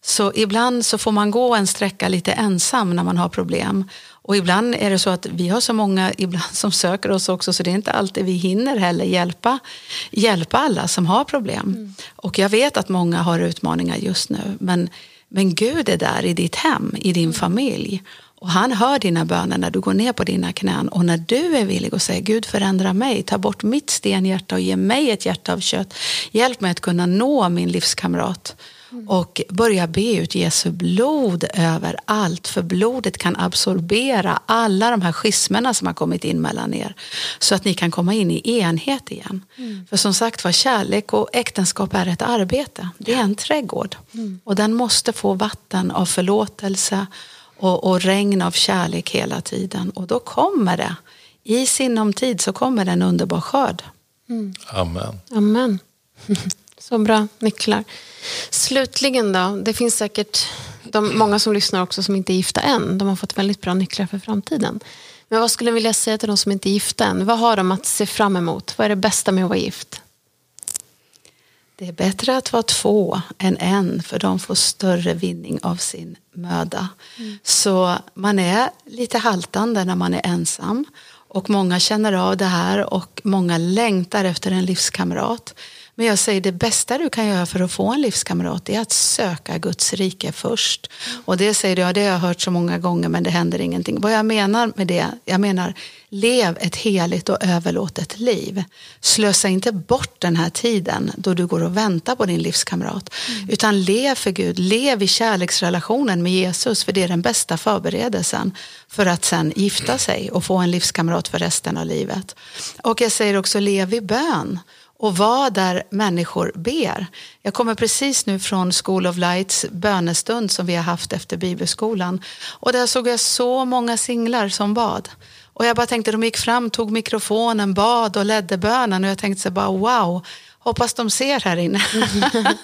S3: Så ibland så får man gå en sträcka lite ensam när man har problem. Och ibland är det så att vi har så många <laughs> ibland som söker oss också så det är inte alltid vi hinner heller hjälpa, hjälpa alla som har problem. Mm. Och jag vet att många har utmaningar just nu men, men Gud är där i ditt hem, i din mm. familj. Och han hör dina böner när du går ner på dina knän och när du är villig att säga Gud förändra mig, ta bort mitt stenhjärta och ge mig ett hjärta av kött. Hjälp mig att kunna nå min livskamrat och börja be ut Jesu blod över allt. För blodet kan absorbera alla de här schismerna som har kommit in mellan er. Så att ni kan komma in i enhet igen. Mm. För som sagt var, kärlek och äktenskap är ett arbete. Det är en trädgård. Mm. Och den måste få vatten av förlåtelse och, och regn av kärlek hela tiden. Och då kommer det, i sinom tid så kommer det en underbar skörd.
S2: Mm. Amen.
S1: Amen. <laughs> Så bra nycklar. Slutligen då, det finns säkert de, många som lyssnar också som inte är gifta än. De har fått väldigt bra nycklar för framtiden. Men vad skulle du vilja säga till de som inte är gifta än? Vad har de att se fram emot? Vad är det bästa med att vara gift?
S3: Det är bättre att vara två än en för de får större vinning av sin möda. Mm. Så man är lite haltande när man är ensam och många känner av det här och många längtar efter en livskamrat. Men jag säger det bästa du kan göra för att få en livskamrat är att söka Guds rike först. Och det säger du, ja det har jag hört så många gånger men det händer ingenting. Vad jag menar med det, jag menar lev ett heligt och överlåtet liv. Slösa inte bort den här tiden då du går och väntar på din livskamrat. Mm. Utan lev för Gud, lev i kärleksrelationen med Jesus för det är den bästa förberedelsen för att sen gifta sig och få en livskamrat för resten av livet. Och jag säger också lev i bön och vara där människor ber. Jag kommer precis nu från School of Lights bönestund som vi har haft efter bibelskolan. Och där såg jag så många singlar som bad. Och jag bara tänkte, de gick fram, tog mikrofonen, bad och ledde bönen. Och jag tänkte så bara, wow, hoppas de ser här inne. <laughs>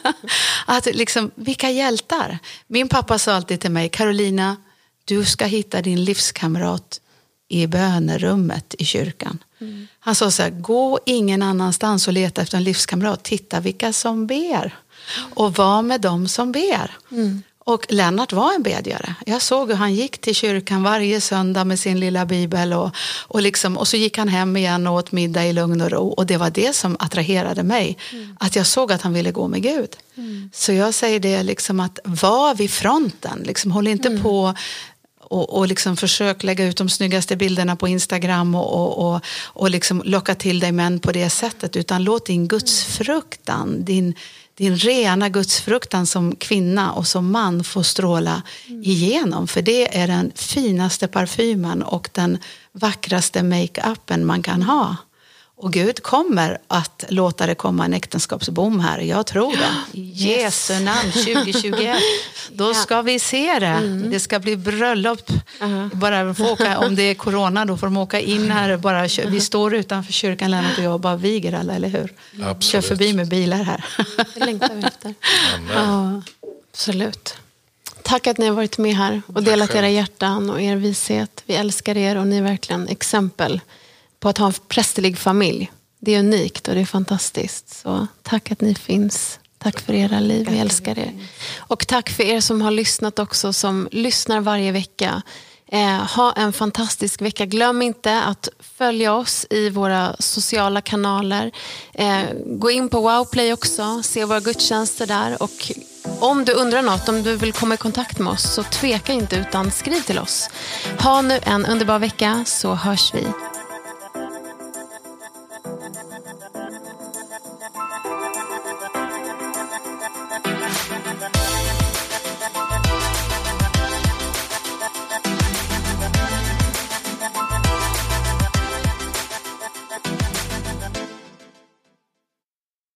S3: att liksom, vilka hjältar. Min pappa sa alltid till mig, Carolina, du ska hitta din livskamrat i bönerummet i kyrkan. Mm. Han sa så här, gå ingen annanstans och leta efter en livskamrat. Titta vilka som ber. Och var med dem som ber. Mm. Och Lennart var en bedjare. Jag såg hur han gick till kyrkan varje söndag med sin lilla bibel och, och, liksom, och så gick han hem igen och åt middag i lugn och ro. Och det var det som attraherade mig. Mm. Att jag såg att han ville gå med Gud. Mm. Så jag säger det liksom att var vid fronten. Liksom, håll inte mm. på och, och liksom försök lägga ut de snyggaste bilderna på Instagram och, och, och, och liksom locka till dig män på det sättet. Utan låt din gudsfruktan, din, din rena gudsfruktan som kvinna och som man få stråla igenom. För det är den finaste parfymen och den vackraste makeupen man kan ha. Och Gud kommer att låta det komma en äktenskapsbom här. Jag tror det. <gasps> I Jesu namn 2021. <laughs> Då ska vi se det. Mm. Det ska bli bröllop. Uh-huh. Bara få åka, om det är corona då får de åka in här. Bara, uh-huh. Vi står utanför kyrkan, Lennart och jag, och bara viger alla, eller hur?
S2: Absolut.
S3: Kör förbi med bilar här. <laughs>
S1: Det längtar vi efter. Ja, absolut. Tack att ni har varit med här och delat era hjärtan och er vishet. Vi älskar er och ni är verkligen exempel på att ha en prästerlig familj. Det är unikt och det är fantastiskt. Så tack att ni finns. Tack för era liv, vi älskar er. Och tack för er som har lyssnat också, som lyssnar varje vecka. Eh, ha en fantastisk vecka. Glöm inte att följa oss i våra sociala kanaler. Eh, gå in på Wowplay också, se våra gudstjänster där. Och om du undrar något, om du vill komma i kontakt med oss, så tveka inte utan skriv till oss. Ha nu en underbar vecka så hörs vi